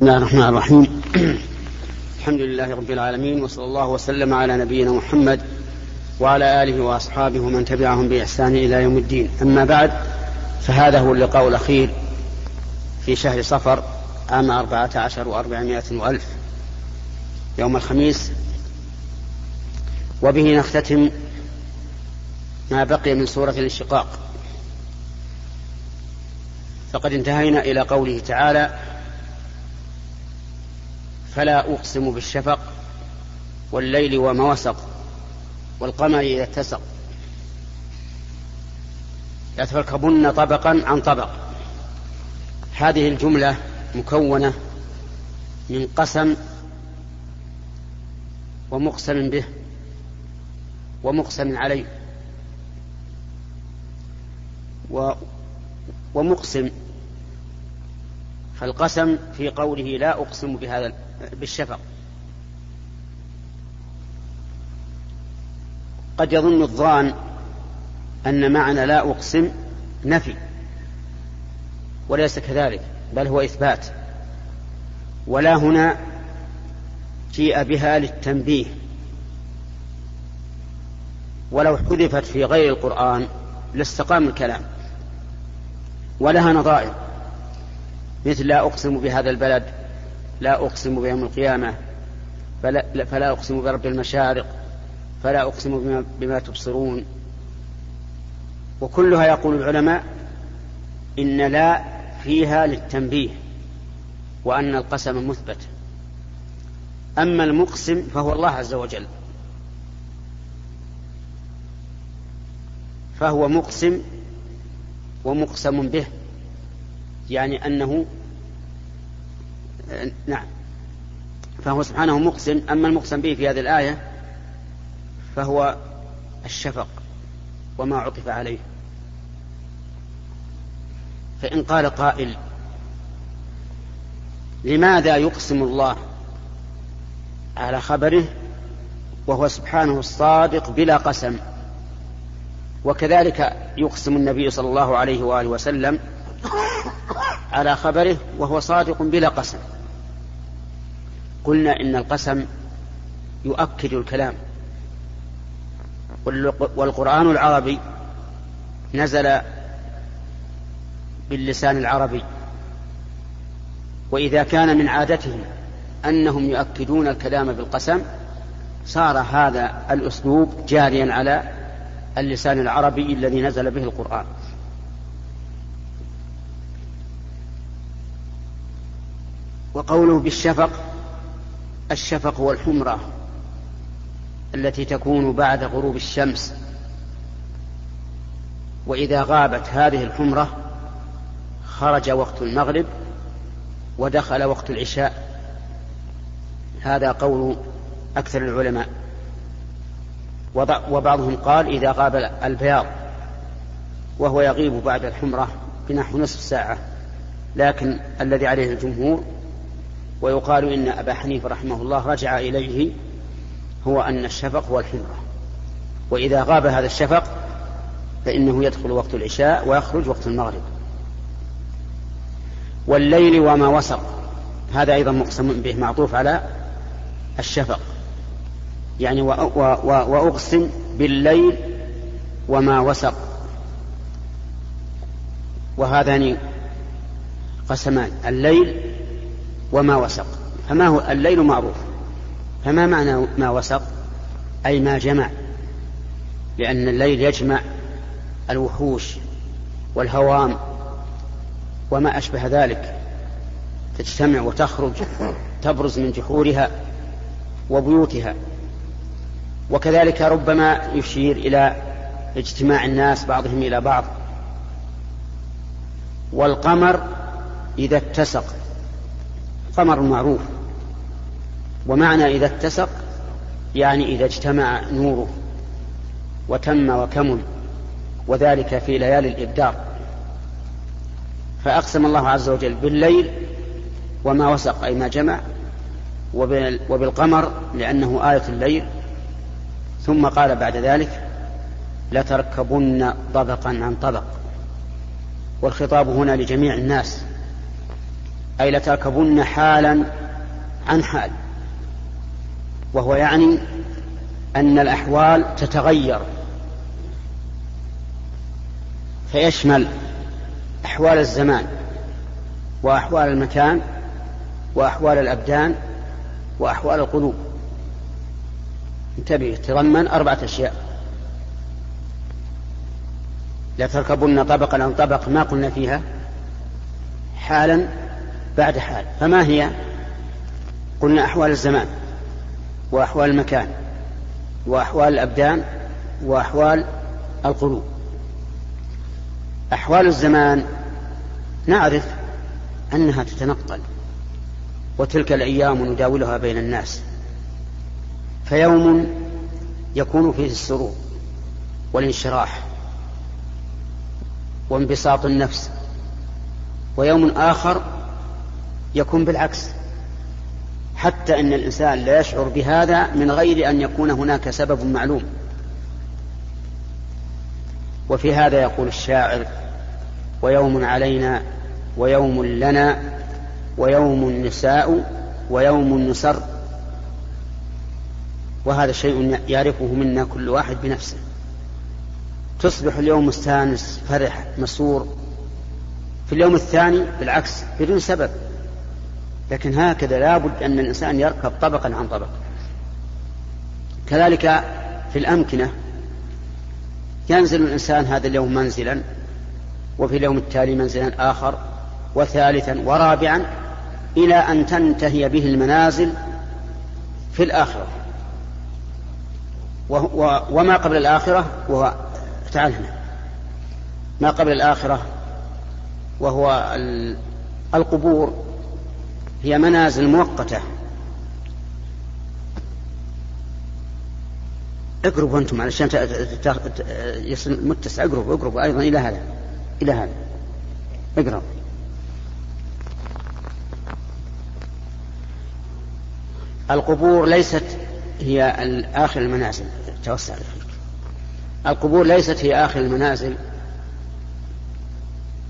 بسم الله الرحمن الرحيم. الحمد لله رب العالمين وصلى الله وسلم على نبينا محمد وعلى آله وأصحابه ومن تبعهم بإحسان إلى يوم الدين. أما بعد فهذا هو اللقاء الأخير في شهر صفر عام أربعة عشر وأربعمائة وألف. يوم الخميس. وبه نختتم ما بقي من سورة الانشقاق. فقد انتهينا إلى قوله تعالى فلا أقسم بالشفق والليل وما وسق والقمر إذا اتسق. لتركبن طبقا عن طبق. هذه الجملة مكونة من قسم ومقسم به ومقسم عليه. و ومقسم. فالقسم في قوله لا أقسم بهذا بالشفق. قد يظن الظان أن معنى لا أقسم نفي وليس كذلك بل هو إثبات. ولا هنا جيء بها للتنبيه. ولو حذفت في غير القرآن لاستقام الكلام. ولها نظائر مثل لا أقسم بهذا البلد لا أقسم بيوم القيامة فلا, فلا أقسم برب المشارق فلا أقسم بما, بما تبصرون. وكلها يقول العلماء إن لا فيها للتنبيه وأن القسم مثبت. أما المقسم فهو الله عز وجل. فهو مقسم ومقسم به يعني أنه نعم. فهو سبحانه مقسم أما المقسم به في هذه الآية فهو الشفق وما عطف عليه. فإن قال قائل لماذا يقسم الله على خبره وهو سبحانه الصادق بلا قسم؟ وكذلك يقسم النبي صلى الله عليه وآله وسلم على خبره وهو صادق بلا قسم. قلنا إن القسم يؤكد الكلام. والقرآن العربي نزل باللسان العربي. وإذا كان من عادتهم أنهم يؤكدون الكلام بالقسم صار هذا الأسلوب جاريا على اللسان العربي الذي نزل به القرآن. وقوله بالشفق الشفق هو الحمرة التي تكون بعد غروب الشمس. وإذا غابت هذه الحمرة خرج وقت المغرب ودخل وقت العشاء. هذا قول أكثر العلماء. وبعضهم قال إذا غاب البياض وهو يغيب بعد الحمرة بنحو نصف ساعة. لكن الذي عليه الجمهور ويقال إن أبا حنيفة رحمه الله رجع إليه هو أن الشفق هو الحمرة. وإذا غاب هذا الشفق فإنه يدخل وقت العشاء ويخرج وقت المغرب. والليل وما وسق. هذا أيضا مقسم به معطوف على الشفق. يعني وأقسم بالليل وما وسق. وهذان قسمان. الليل وما وسق. فما هو الليل معروف. فما معنى ما وسق؟ أي ما جمع. لأن الليل يجمع الوحوش والهوام وما أشبه ذلك. تجتمع وتخرج تبرز من جحورها وبيوتها. وكذلك ربما يشير إلى اجتماع الناس بعضهم إلى بعض. والقمر إذا اتسق. قمر معروف. ومعنى إذا اتسق يعني إذا اجتمع نوره وتم وكمل وذلك في ليالي الإبدار فأقسم الله عز وجل بالليل وما وسق أي ما جمع وبالقمر لأنه آية الليل. ثم قال بعد ذلك لتركبن طبقا عن طبق. والخطاب هنا لجميع الناس. أي لتركبن حالا عن حال. وهو يعني أن الأحوال تتغير. فيشمل أحوال الزمان وأحوال المكان وأحوال الأبدان وأحوال القلوب. انتبه تضمن أربعة أشياء. لا تركبن طبقا عن طبق ما قلنا فيها حالا بعد حال. فما هي؟ قلنا أحوال الزمان وأحوال المكان وأحوال الأبدان وأحوال القلوب. أحوال الزمان نعرف أنها تتنقل وتلك الأيام نداولها بين الناس. فيوم يكون فيه السرور والانشراح وانبساط النفس ويوم آخر يكون بالعكس. حتى أن الإنسان لا يشعر بهذا من غير أن يكون هناك سبب معلوم. وفي هذا يقول الشاعر ويوم علينا ويوم لنا ويوم نساء ويوم نسر وهذا شيء يعرفه منا كل واحد بنفسه. تصبح اليوم مستانس فرح مسرور. في اليوم الثاني بالعكس بدون سبب. لكن هكذا لابد أن الإنسان يركب طبقا عن طبق. كذلك في الأمكنة ينزل الإنسان هذا اليوم منزلا وفي اليوم التالي منزلا آخر وثالثا ورابعا إلى أن تنتهي به المنازل في الآخرة. وما قبل الآخرة؟ وهو تعال هنا. ما قبل الآخرة؟ وهو القبور. هي منازل مؤقتة. اقربوا أنتم علشان يصير متسع. اقربوا اقربوا أيضا إلى هذا إلى هذا. اقرب القبور ليست هي آخر المنازل. توسع القبور ليست هي آخر المنازل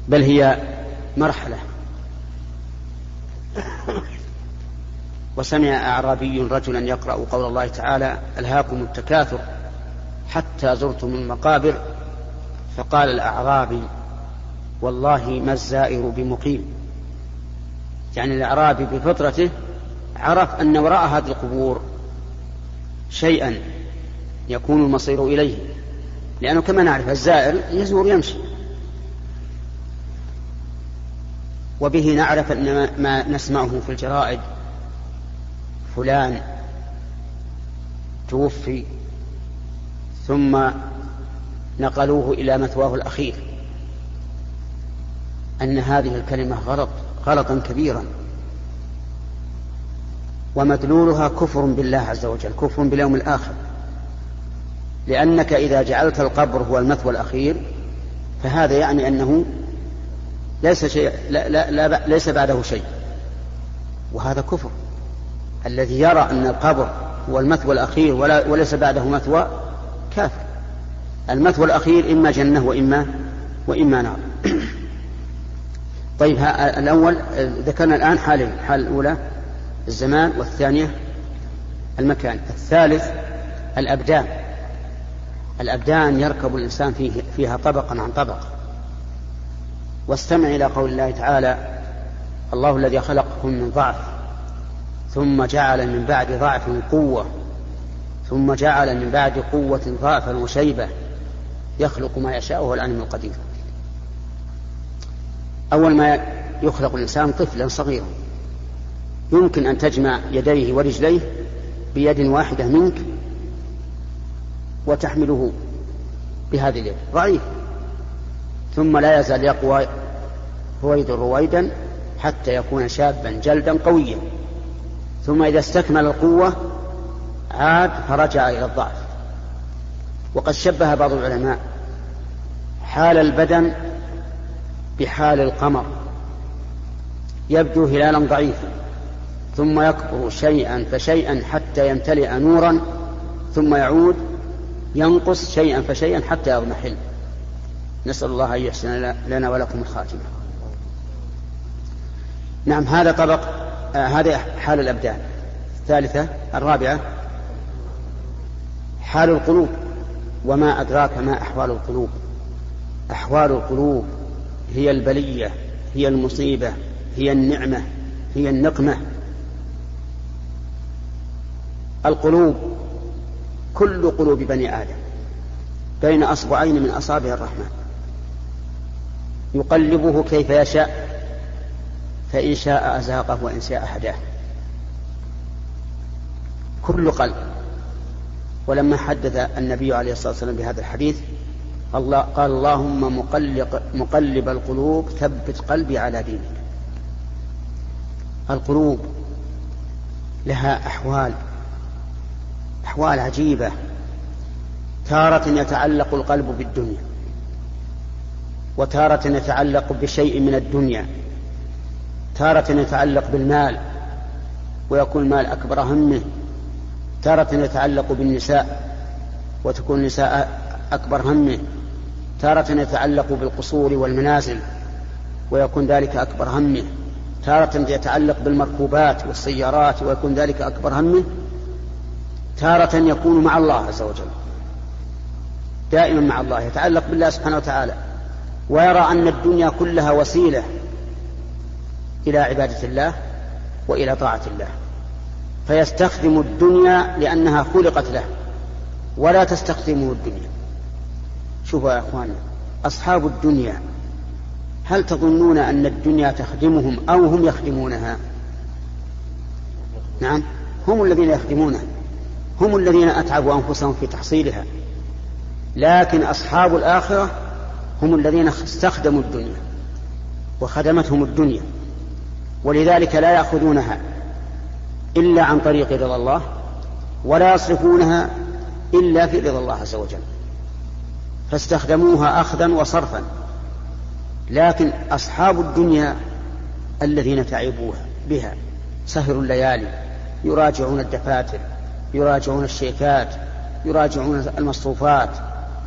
بل هي مرحلة. وسمع أعرابي رجلا يقرأ قول الله تعالى ألهاكم التكاثر حتى زرتم المقابر. فقال الأعرابي والله ما الزائر بمقيم. يعني الأعرابي بفطرته عرف أن وراء هذه القبور شيئا يكون المصير إليه لأنه كما نعرف الزائر يزور يمشي. وبه نعرف أن ما نسمعه في الجرائد. فلان توفي ثم نقلوه إلى مثواه الأخير. أن هذه الكلمة غلط غلطا كبيرا. ومدلولها كفر بالله عز وجل كفر باليوم الآخر. لأنك إذا جعلت القبر هو المثوى الأخير فهذا يعني أنه ليس شيء لا لا لا ليس بعده شيء. وهذا كفر. الذي يرى أن القبر هو المثوى الأخير ولا وليس بعده مثوى كافر. المثوى الأخير إما جنة وإما وإما نار. طيب الأول ذكرنا الآن حالين. الحالة الأولى الزمان والثانية المكان. الثالث الأبدان. الأبدان يركب الإنسان فيه فيها طبقا عن طبق. واستمع إلى قول الله تعالى الله الذي خلقكم من ضعف ثم جعل من بعد ضعف قوة ثم جعل من بعد قوة ضعفا وشيبة يخلق ما يشاء وهو العليم القدير. أول ما يخلق الإنسان طفلا صغيرا يمكن أن تجمع يديه ورجليه بيد واحدة منك وتحمله بهذه اليد. ضعيف. ثم لا يزال يقوى رويدا رويدا حتى يكون شابا جلدا قويا. ثم إذا استكمل القوة عاد فرجع إلى الضعف. وقد شبه بعض العلماء حال البدن بحال القمر. يبدو هلالا ضعيفا ثم يكبر شيئا فشيئا حتى يمتلئ نورا ثم يعود ينقص شيئا فشيئا حتى يضمحل. نسأل الله أن يحسن لنا ولكم الخاتمة. نعم هذا طبق آه هذا حال الأبدان. الثالثة الرابعة حال القلوب وما أدراك ما أحوال القلوب. أحوال القلوب هي البلية هي المصيبة هي النعمة هي النقمة. القلوب كل قلوب بني آدم بين أصبعين من أصابع الرحمن. يقلبه كيف يشاء فإن شاء أزاقه وإن شاء هداه. كل قلب. ولما حدث النبي عليه الصلاة والسلام بهذا الحديث الله قال اللهم مقلق مقلب القلوب ثبت قلبي على دينك. القلوب لها أحوال أحوال عجيبة. تارة يتعلق القلب بالدنيا. وتارة يتعلق بشيء من الدنيا تارة يتعلق بالمال ويكون المال أكبر همه تارة يتعلق بالنساء وتكون النساء أكبر همه تارة يتعلق بالقصور والمنازل ويكون ذلك أكبر همه تارة يتعلق بالمركوبات والسيارات ويكون ذلك أكبر همه تارة يكون مع الله عز وجل دائما مع الله يتعلق بالله سبحانه وتعالى. ويرى أن الدنيا كلها وسيلة إلى عبادة الله وإلى طاعة الله فيستخدم الدنيا لأنها خلقت له ولا تستخدمه الدنيا. شوفوا يا أخواننا أصحاب الدنيا هل تظنون أن الدنيا تخدمهم أو هم يخدمونها؟ نعم هم الذين يخدمونها هم الذين أتعبوا أنفسهم في تحصيلها. لكن أصحاب الآخرة هم الذين استخدموا الدنيا وخدمتهم الدنيا ولذلك لا يأخذونها إلا عن طريق رضا الله ولا يصرفونها إلا في رضا الله عز وجل. فاستخدموها أخذا وصرفا لكن أصحاب الدنيا الذين تعبوها بها سهروا الليالي يراجعون الدفاتر يراجعون الشيكات يراجعون المصروفات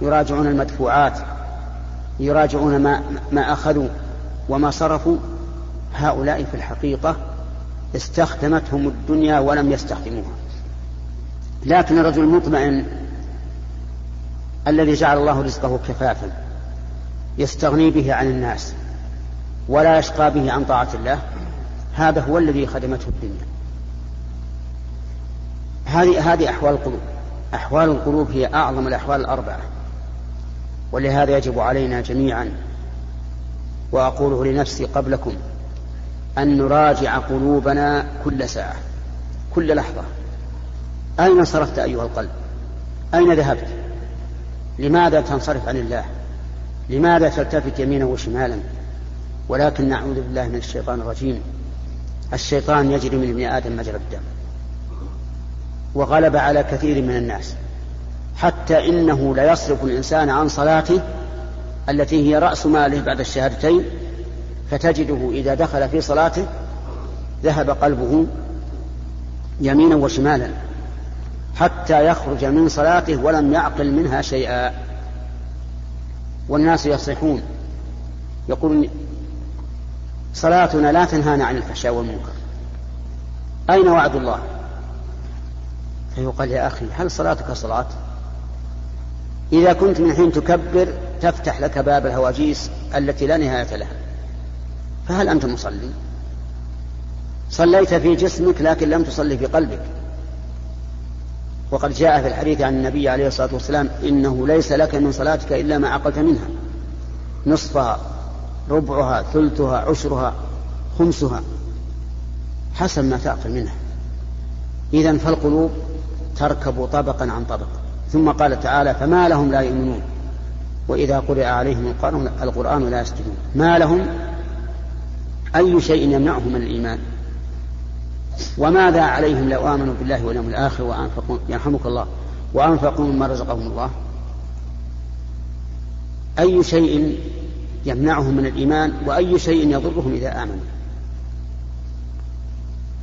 يراجعون المدفوعات يراجعون ما, ما أخذوا وما صرفوا. هؤلاء في الحقيقة استخدمتهم الدنيا ولم يستخدموها. لكن الرجل المطمئن الذي جعل الله رزقه كفافا يستغني به عن الناس ولا يشقى به عن طاعة الله هذا هو الذي خدمته الدنيا. هذه هذه أحوال القلوب. أحوال القلوب هي أعظم الأحوال الأربعة. ولهذا يجب علينا جميعا وأقوله لنفسي قبلكم أن نراجع قلوبنا كل ساعة كل لحظة. أين صرفت أيها القلب؟ أين ذهبت؟ لماذا تنصرف عن الله؟ لماذا تلتفت يمينا وشمالا؟ ولكن نعوذ بالله من الشيطان الرجيم. الشيطان يجري من ابن آدم مجرى الدم وغلب على كثير من الناس. حتى إنه ليصرف الإنسان عن صلاته التي هي رأس ماله بعد الشهادتين فتجده إذا دخل في صلاته ذهب قلبه يمينا وشمالا حتى يخرج من صلاته ولم يعقل منها شيئا. والناس يصيحون يقولون صلاتنا لا تنهانا عن الفحشاء والمنكر. أين وعد الله؟ فيقال يا أخي هل صلاتك صلاة؟ إذا كنت من حين تكبر تفتح لك باب الهواجيس التي لا نهاية لها. فهل أنت مصلي؟ صليت في جسمك لكن لم تصلي في قلبك. وقد جاء في الحديث عن النبي عليه الصلاة والسلام إنه ليس لك من صلاتك إلا ما عقلت منها. نصفها ربعها ثلثها عشرها خمسها. حسب ما تعقل منها. إذا فالقلوب تركب طبقا عن طبق. ثم قال تعالى فما لهم لا يؤمنون. وإذا قرئ عليهم القرآن, لا يسجدون ما لهم؟ أي شيء يمنعهم من الإيمان؟ وماذا عليهم لو آمنوا بالله واليوم الآخر وأنفقوا يرحمك الله. وأنفقوا مما رزقهم الله. أي شيء يمنعهم من الإيمان؟ وأي شيء يضرهم إذا آمنوا؟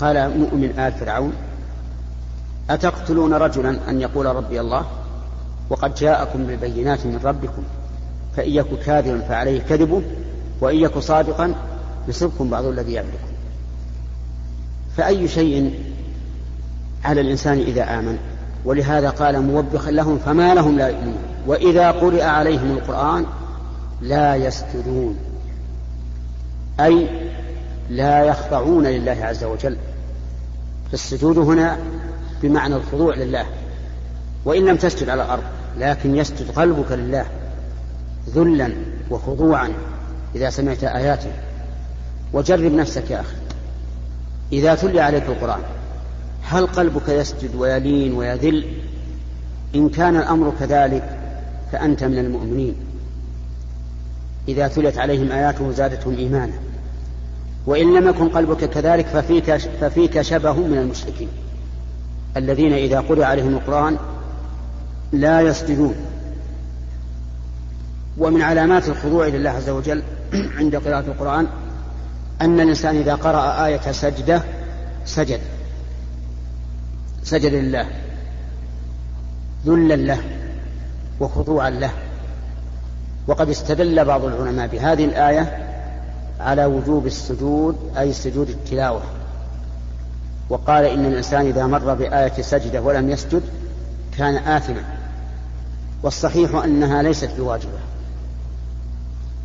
قال مؤمن آل فرعون أتقتلون رجلا أن يقول ربي الله؟ وقد جاءكم بالبينات من ربكم فإن يك كاذبا فعليه كذبه وإن يك صادقا يصبكم بعض الذي يعدكم فأي شيء على الإنسان إذا آمن؟ ولهذا قال موبخا لهم فما لهم لا يؤمنون. وإذا قرئ عليهم القرآن لا يسجدون أي لا يخضعون لله عز وجل. فالسجود هنا بمعنى الخضوع لله. وإن لم تسجد على الأرض لكن يسجد قلبك لله ذلا وخضوعا إذا سمعت آياته. وجرب نفسك يا أخي. إذا تلي عليك القرآن هل قلبك يسجد ويلين ويذل؟ إن كان الأمر كذلك فأنت من المؤمنين. إذا تليت عليهم آياته زادتهم إيمانا. وإن لم يكن قلبك كذلك ففيك, ففيك شبه من المشركين. الذين إذا قرئ عليهم القرآن لا يسجدون. ومن علامات الخضوع لله عز وجل عند قراءة القرآن أن الإنسان إذا قرأ آية سجدة سجد. سجد لله. ذلا له وخضوعا له. وقد استدل بعض العلماء بهذه الآية على وجوب السجود أي سجود التلاوة. وقال إن الإنسان إذا مر بآية سجدة ولم يسجد كان آثما. والصحيح أنها ليست بواجبة.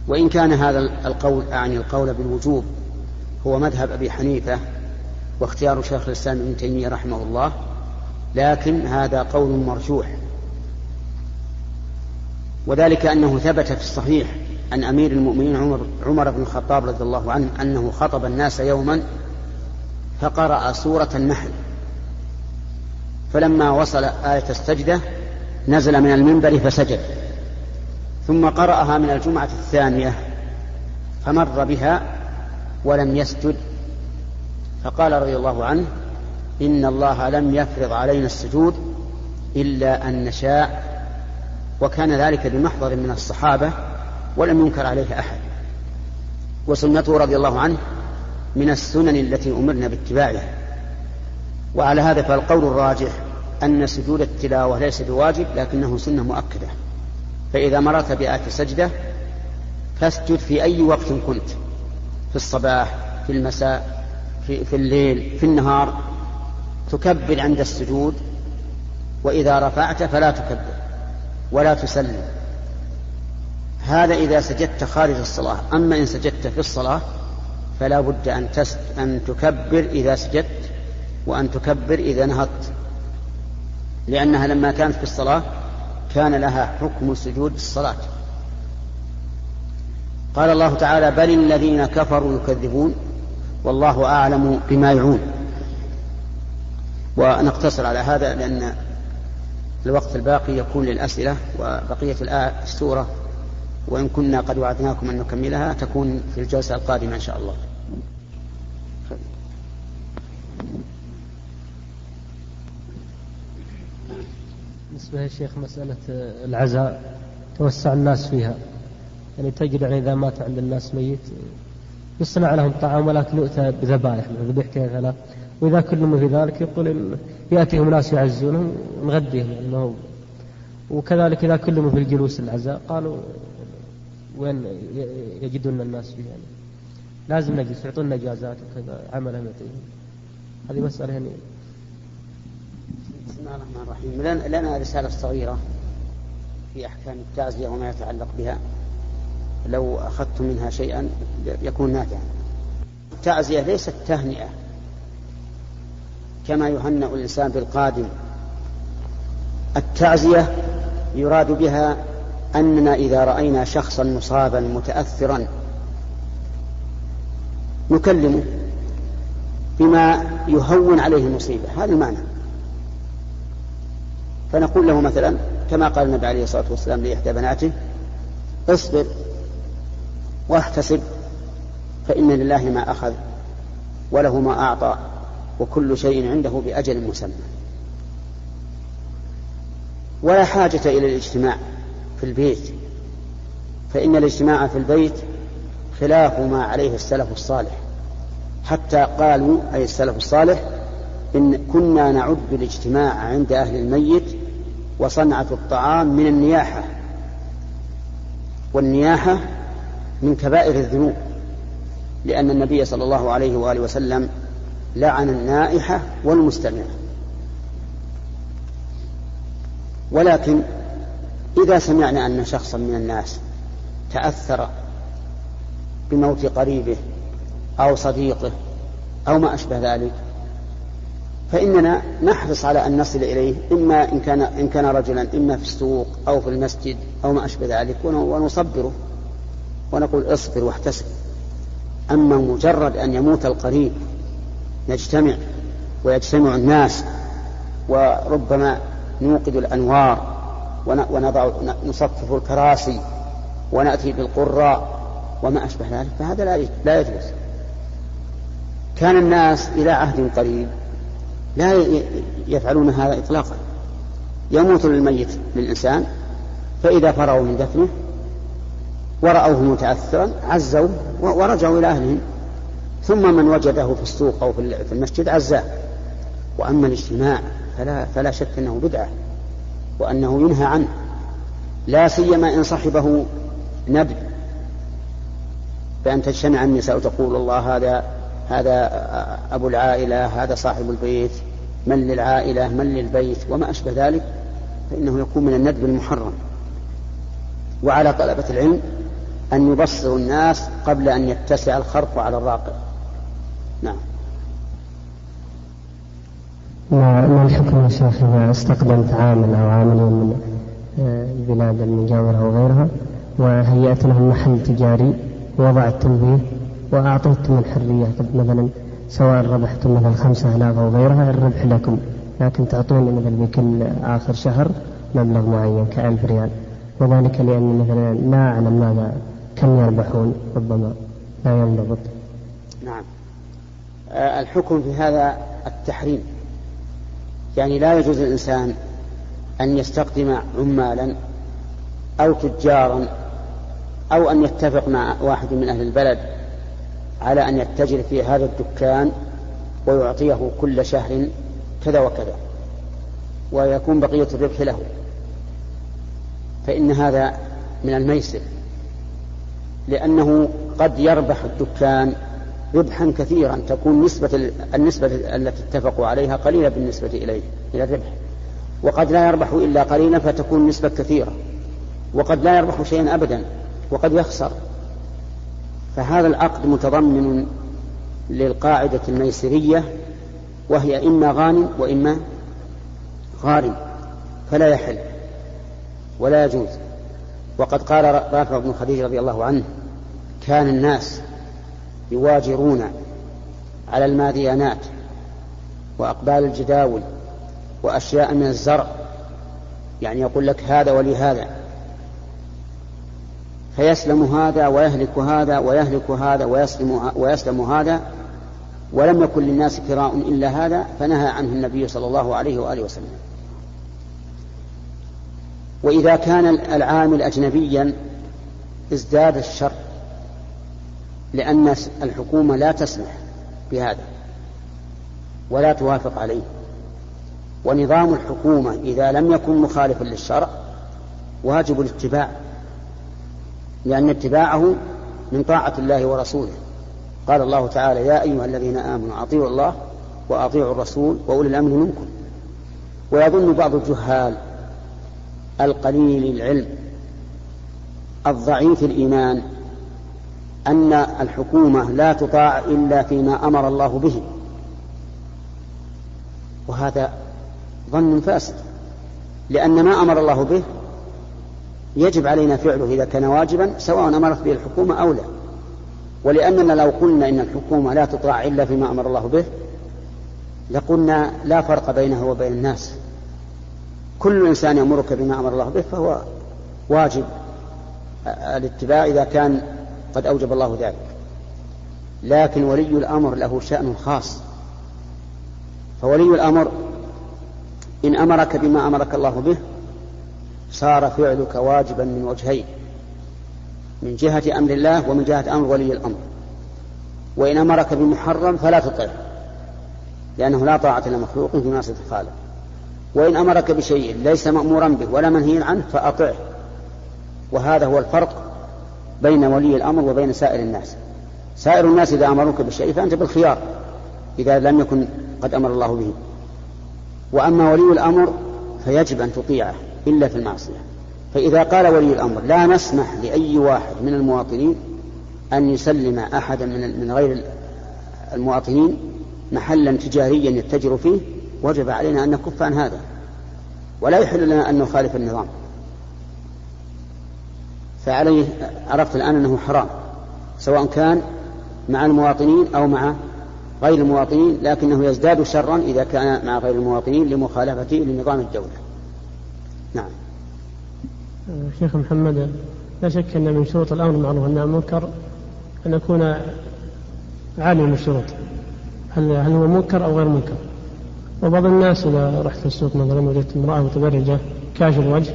وإن كان هذا القول أعني القول بالوجوب هو مذهب أبي حنيفة واختيار شيخ الإسلام ابن تيمية رحمه الله لكن هذا قول مرجوح. وذلك أنه ثبت في الصحيح عن أمير المؤمنين عمر, عمر بن الخطاب رضي الله عنه أنه خطب الناس يوما فقرأ سورة النحل. فلما وصل آية السجدة نزل من المنبر فسجد. ثم قرأها من الجمعة الثانية فمر بها ولم يسجد. فقال رضي الله عنه إن الله لم يفرض علينا السجود إلا أن نشاء وكان ذلك بمحضر من الصحابة ولم ينكر عليه أحد. وسنته رضي الله عنه من السنن التي أمرنا باتباعها. وعلى هذا فالقول الراجح أن سجود التلاوة ليس بواجب لكنه سنة مؤكدة. فإذا مررت بآية سجدة فاسجد في أي وقت كنت في الصباح في المساء في, في الليل في النهار. تكبر عند السجود وإذا رفعت فلا تكبر ولا تسلم. هذا إذا سجدت خارج الصلاة. أما إن سجدت في الصلاة فلا بد أن. أن تكبر إذا سجدت وأن تكبر إذا نهضت. لأنها لما كانت في الصلاة كان لها حكم سجود الصلاة قال الله تعالى بل الذين كفروا يكذبون والله أعلم بما يعون. ونقتصر على هذا لأن الوقت الباقي يكون للأسئلة وبقية السورة. وإن كنا قد وعدناكم أن نكملها تكون في الجلسة القادمة إن شاء الله. بالنسبة يا شيخ مسألة العزاء توسع الناس فيها. يعني تجد يعني إذا مات عند الناس ميت يصنع لهم طعام ولكن يؤتى بذبائح ذبيحتين ثلاث وإذا كلموا في ذلك يقول يأتيهم ناس يعزونهم نغديهم يعني وكذلك إذا كلموا في الجلوس العزاء قالوا وين يجدون الناس فيه يعني لازم نجلس يعطونا إجازات وكذا عملهم يعطيهم. هذه مسألة يعني بسم الله الرحمن الرحيم. لنا رسالة صغيرة في أحكام التعزية وما يتعلق بها. لو أخذت منها شيئا يكون نافعا. التعزية ليست تهنئة كما يهنأ الإنسان بالقادم. التعزية يراد بها أننا إذا رأينا شخصا مصابا متأثرا نكلمه بما يهون عليه المصيبة. هذا المعنى. فنقول له مثلا كما قال النبي عليه الصلاة والسلام لإحدى بناته اصبر واحتسب فإن لله ما أخذ وله ما أعطى وكل شيء عنده بأجل مسمى. ولا حاجة إلى الاجتماع في البيت فإن الاجتماع في البيت خلاف ما عليه السلف الصالح حتى قالوا أي السلف الصالح إن كنا نعد الاجتماع عند أهل الميت وصنعة الطعام من النياحة والنياحة من كبائر الذنوب لأن النبي صلى الله عليه وآله وسلم لعن النائحة والمستمعة. ولكن إذا سمعنا أن شخصا من الناس تأثر بموت قريبه أو صديقه أو ما أشبه ذلك فإننا نحرص على أن نصل إليه إما إن كان إن كان رجلا إما في السوق أو في المسجد أو ما أشبه ذلك ونصبره ونقول اصبر واحتسب. أما مجرد أن يموت القريب نجتمع ويجتمع الناس وربما نوقد الأنوار ونضع نصفف الكراسي ونأتي بالقراء وما أشبه ذلك فهذا لا يجوز. كان الناس إلى عهد قريب لا يفعلون هذا إطلاقا. يموت الميت للإنسان فإذا فرغوا من دفنه ورأوه متأثرا عزوا ورجعوا إلى أهلهم. ثم من وجده في السوق أو في المسجد عزاه. وأما الاجتماع فلا, فلا شك أنه بدعة وأنه ينهى عنه. لا سيما إن صحبه نبي. بأن تجتمع النساء وتقول الله هذا هذا أبو العائلة هذا صاحب البيت من للعائلة من للبيت وما أشبه ذلك فإنه يكون من الندب المحرم. وعلى طلبة العلم أن يبصروا الناس قبل أن يتسع الخرق على الراقع نعم. ما الحكم يا شيخ. إذا استقدمت عامل أو عاملين من البلاد المجاورة أو غيرها وهيأت لهم محل تجاري ووضعت تنبيه وأعطيتم الحرية مثلا سواء ربحتم مثلا خمسة آلاف أو غيرها الربح لكم. لكن تعطوني مثلا بكل آخر شهر مبلغ معين كألف ريال. وذلك لأني مثلا لا أعلم ماذا كم يربحون ربما. لا ينضبط. نعم. آه، الحكم في هذا التحريم. يعني لا يجوز للإنسان أن يستقدم عمالا أو تجارا أو أن يتفق مع واحد من أهل البلد على أن يتجر في هذا الدكان ويعطيه كل شهر كذا وكذا ويكون بقية الربح له. فإن هذا من الميسر لأنه قد يربح الدكان ربحا كثيرا تكون نسبة النسبة التي اتفقوا عليها قليلة بالنسبة إليه إلى الربح. وقد لا يربح إلا قليلا فتكون نسبة كثيرة. وقد لا يربح شيئا أبدا وقد يخسر. فهذا العقد متضمن للقاعدة الميسرية وهي إما غانم وإما غارم فلا يحل ولا يجوز. وقد قال رافع بن خديج رضي الله عنه كان الناس يواجرون على الماديانات وأقبال الجداول وأشياء من الزرع. يعني يقول لك هذا ولي هذا فيسلم هذا ويهلك هذا ويهلك هذا ويسلم, ويسلم هذا ولم يكن للناس كراء إلا هذا فنهى عنه النبي صلى الله عليه وآله وسلم. وإذا كان العامل أجنبيا ازداد الشر لأن الحكومة لا تسمح بهذا ولا توافق عليه. ونظام الحكومة إذا لم يكن مخالفا للشرع واجب الاتباع لأن اتباعه من طاعة الله ورسوله. قال الله تعالى يا أيها الذين آمنوا أطيعوا الله وأطيعوا الرسول وأولي الأمر منكم. ويظن بعض الجهال القليل العلم الضعيف الإيمان أن الحكومة لا تطاع إلا فيما أمر الله به. وهذا ظن فاسد لأن ما أمر الله به يجب علينا فعله إذا كان واجبا سواء أمرت به الحكومة أو لا. ولأننا لو قلنا إن الحكومة لا تطاع إلا فيما أمر الله به لقلنا لا فرق بينها وبين الناس. كل إنسان يأمرك بما أمر الله به فهو واجب. الاتباع إذا كان قد أوجب الله ذلك. لكن ولي الأمر له شأن خاص. فولي الأمر إن أمرك بما أمرك الله به صار فعلك واجبا من وجهين من جهة أمر الله ومن جهة أمر ولي الأمر. وإن أمرك بمحرم فلا تطعه لأنه لا طاعة لمخلوق في معصية الخالق. وإن أمرك بشيء ليس مأمورا به ولا منهي عنه فأطعه. وهذا هو الفرق بين ولي الأمر وبين سائر الناس. سائر الناس إذا أمروك بشيء فأنت بالخيار إذا لم يكن قد أمر الله به. وأما ولي الأمر فيجب أن تطيعه. إلا في المعصية. فإذا قال ولي الأمر لا نسمح لأي واحد من المواطنين أن يسلم أحدا من من غير المواطنين محلا تجاريا يتجر فيه وجب علينا أن نكف عن هذا. ولا يحل لنا أن نخالف النظام. فعليه عرفت الآن أنه حرام سواء كان مع المواطنين أو مع غير المواطنين لكنه يزداد شرا إذا كان مع غير المواطنين لمخالفته لنظام الدولة نعم. شيخ محمد لا شك أن من شروط الأمر بالمعروف والنهي عن المنكر أن يكون عالم الشروط. هل هل هو منكر أو غير منكر؟ وبعض الناس إذا رحت السوق مثلا وجدت امرأة متبرجة كاشف الوجه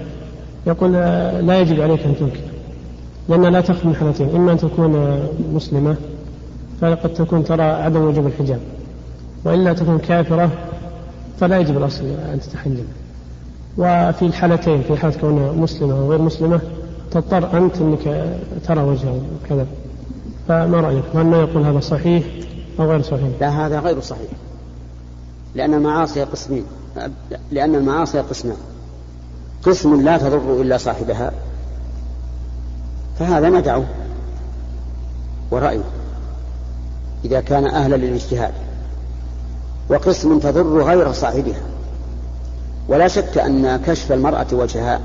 يقول لا يجب عليك أن تنكر لأن لا تخفي من حالتين إما أن تكون مسلمة فقد تكون ترى عدم وجوب الحجاب وإلا تكون كافرة فلا يجب الأصل أن تتحجب. وفي الحالتين في حالة كونها مسلمة أو غير مسلمة تضطر أنت أنك ترى وجهها وكذا. فما رأيك؟ هل ما يقول هذا صحيح أو غير صحيح؟ لا هذا غير صحيح. لأن المعاصي قسمين. لأن المعاصي قسمان. قسم لا تضر إلا صاحبها. فهذا ندعه ورأيه إذا كان أهلا للاجتهاد. وقسم تضر غير صاحبها. ولا شك أن كشف المرأة وجهها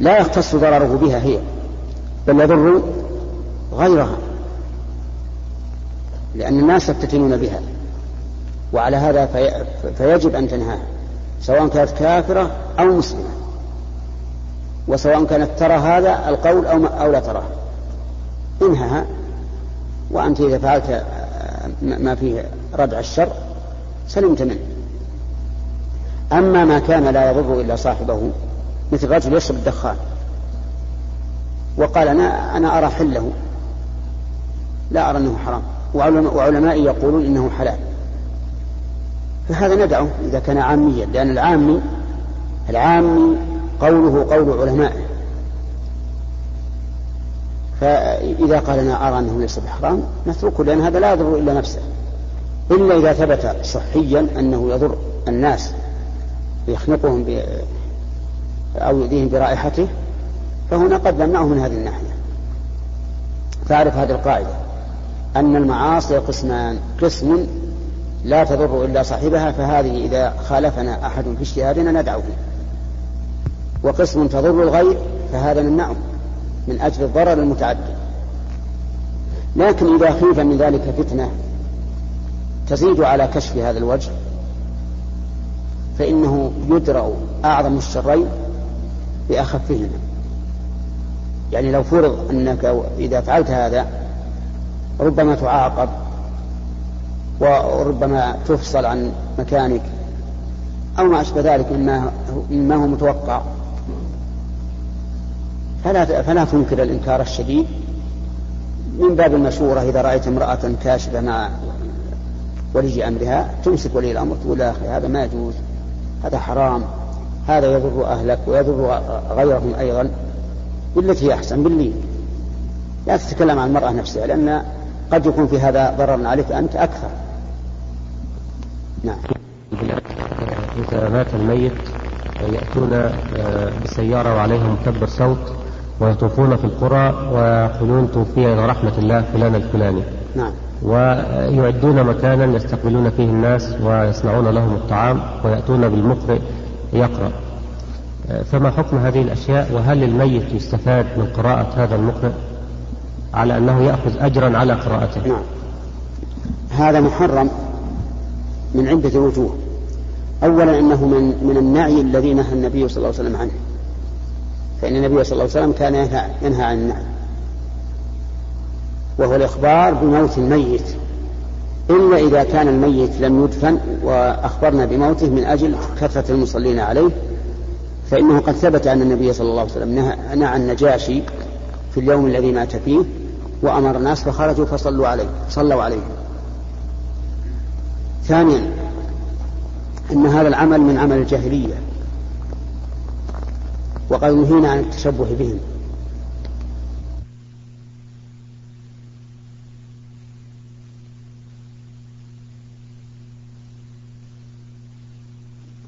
لا يختص ضرره بها هي بل يضر غيرها لأن الناس يفتتنون بها وعلى هذا في فيجب أن تنهاها سواء كانت كافرة أو مسلمة وسواء كانت ترى هذا القول أو, أو لا تراه. انهها وأنت إذا فعلت ما فيه ردع الشر سلمت منه. أما ما كان لا يضر إلا صاحبه مثل رجل يشرب الدخان وقال أنا أنا أرى حله لا أرى أنه حرام وعلمائي يقولون إنه حلال. فهذا ندعه إذا كان عاميا لأن العامي العامي قوله قول علمائه. فإذا قال أنا أرى أنه ليس بحرام نتركه لأن هذا لا يضر إلا نفسه. إلا إذا ثبت صحيا أنه يضر الناس. يخنقهم ب... أو يؤذيهم برائحته فهنا قد نمنعه من هذه الناحية. فأعرف هذه القاعدة. أن المعاصي قسمان قسم لا تضر إلا صاحبها فهذه إذا خالفنا أحد في اجتهادنا ندعه وقسم تضر الغير فهذا نمنعه من أجل الضرر المتعدد. لكن إذا خيف من ذلك فتنة تزيد على كشف هذا الوجه فإنه يدرأ أعظم الشرين بأخفهما. يعني لو فرض أنك إذا فعلت هذا ربما تعاقب وربما تفصل عن مكانك أو ما أشبه ذلك مما مما هو متوقع. فلا فلا تنكر الإنكار الشديد. من باب المشورة إذا رأيت امرأة كاشفة مع ولي أمرها تمسك ولي الأمر تقول يا أخي هذا ما يجوز. هذا حرام هذا يضر أهلك ويضر غيرهم أيضا بالتي هي أحسن باللين لا تتكلم عن المرأة نفسها لأن قد يكون في هذا ضرر عليك أنت أكثر. نعم. إذا مات الميت يأتون آه، بسيارة وعليهم مكبر صوت ويطوفون في القرى ويقولون توفي إلى رحمة الله فلان الفلاني. نعم. ويعدون مكانا يستقبلون فيه الناس ويصنعون لهم الطعام ويأتون بالمقرئ يقرأ فما حكم هذه الأشياء؟ وهل الميت يستفاد من قراءة هذا المقرئ على أنه يأخذ أجرا على قراءته؟ نعم. هذا محرم من عدة وجوه. أولا أنه من من النعي الذي نهى النبي صلى الله عليه وسلم عنه. فإن النبي صلى الله عليه وسلم كان ينهى عن النعي. وهو الإخبار بموت الميت. إلا إذا كان الميت لم يدفن وأخبرنا بموته من أجل كثرة المصلين عليه فإنه قد ثبت أن النبي صلى الله عليه وسلم نهى النجاشي في اليوم الذي مات فيه وأمر الناس فخرجوا فصلوا عليه صلوا عليه. ثانيا أن هذا العمل من عمل الجاهلية وقد نهينا عن التشبه بهم.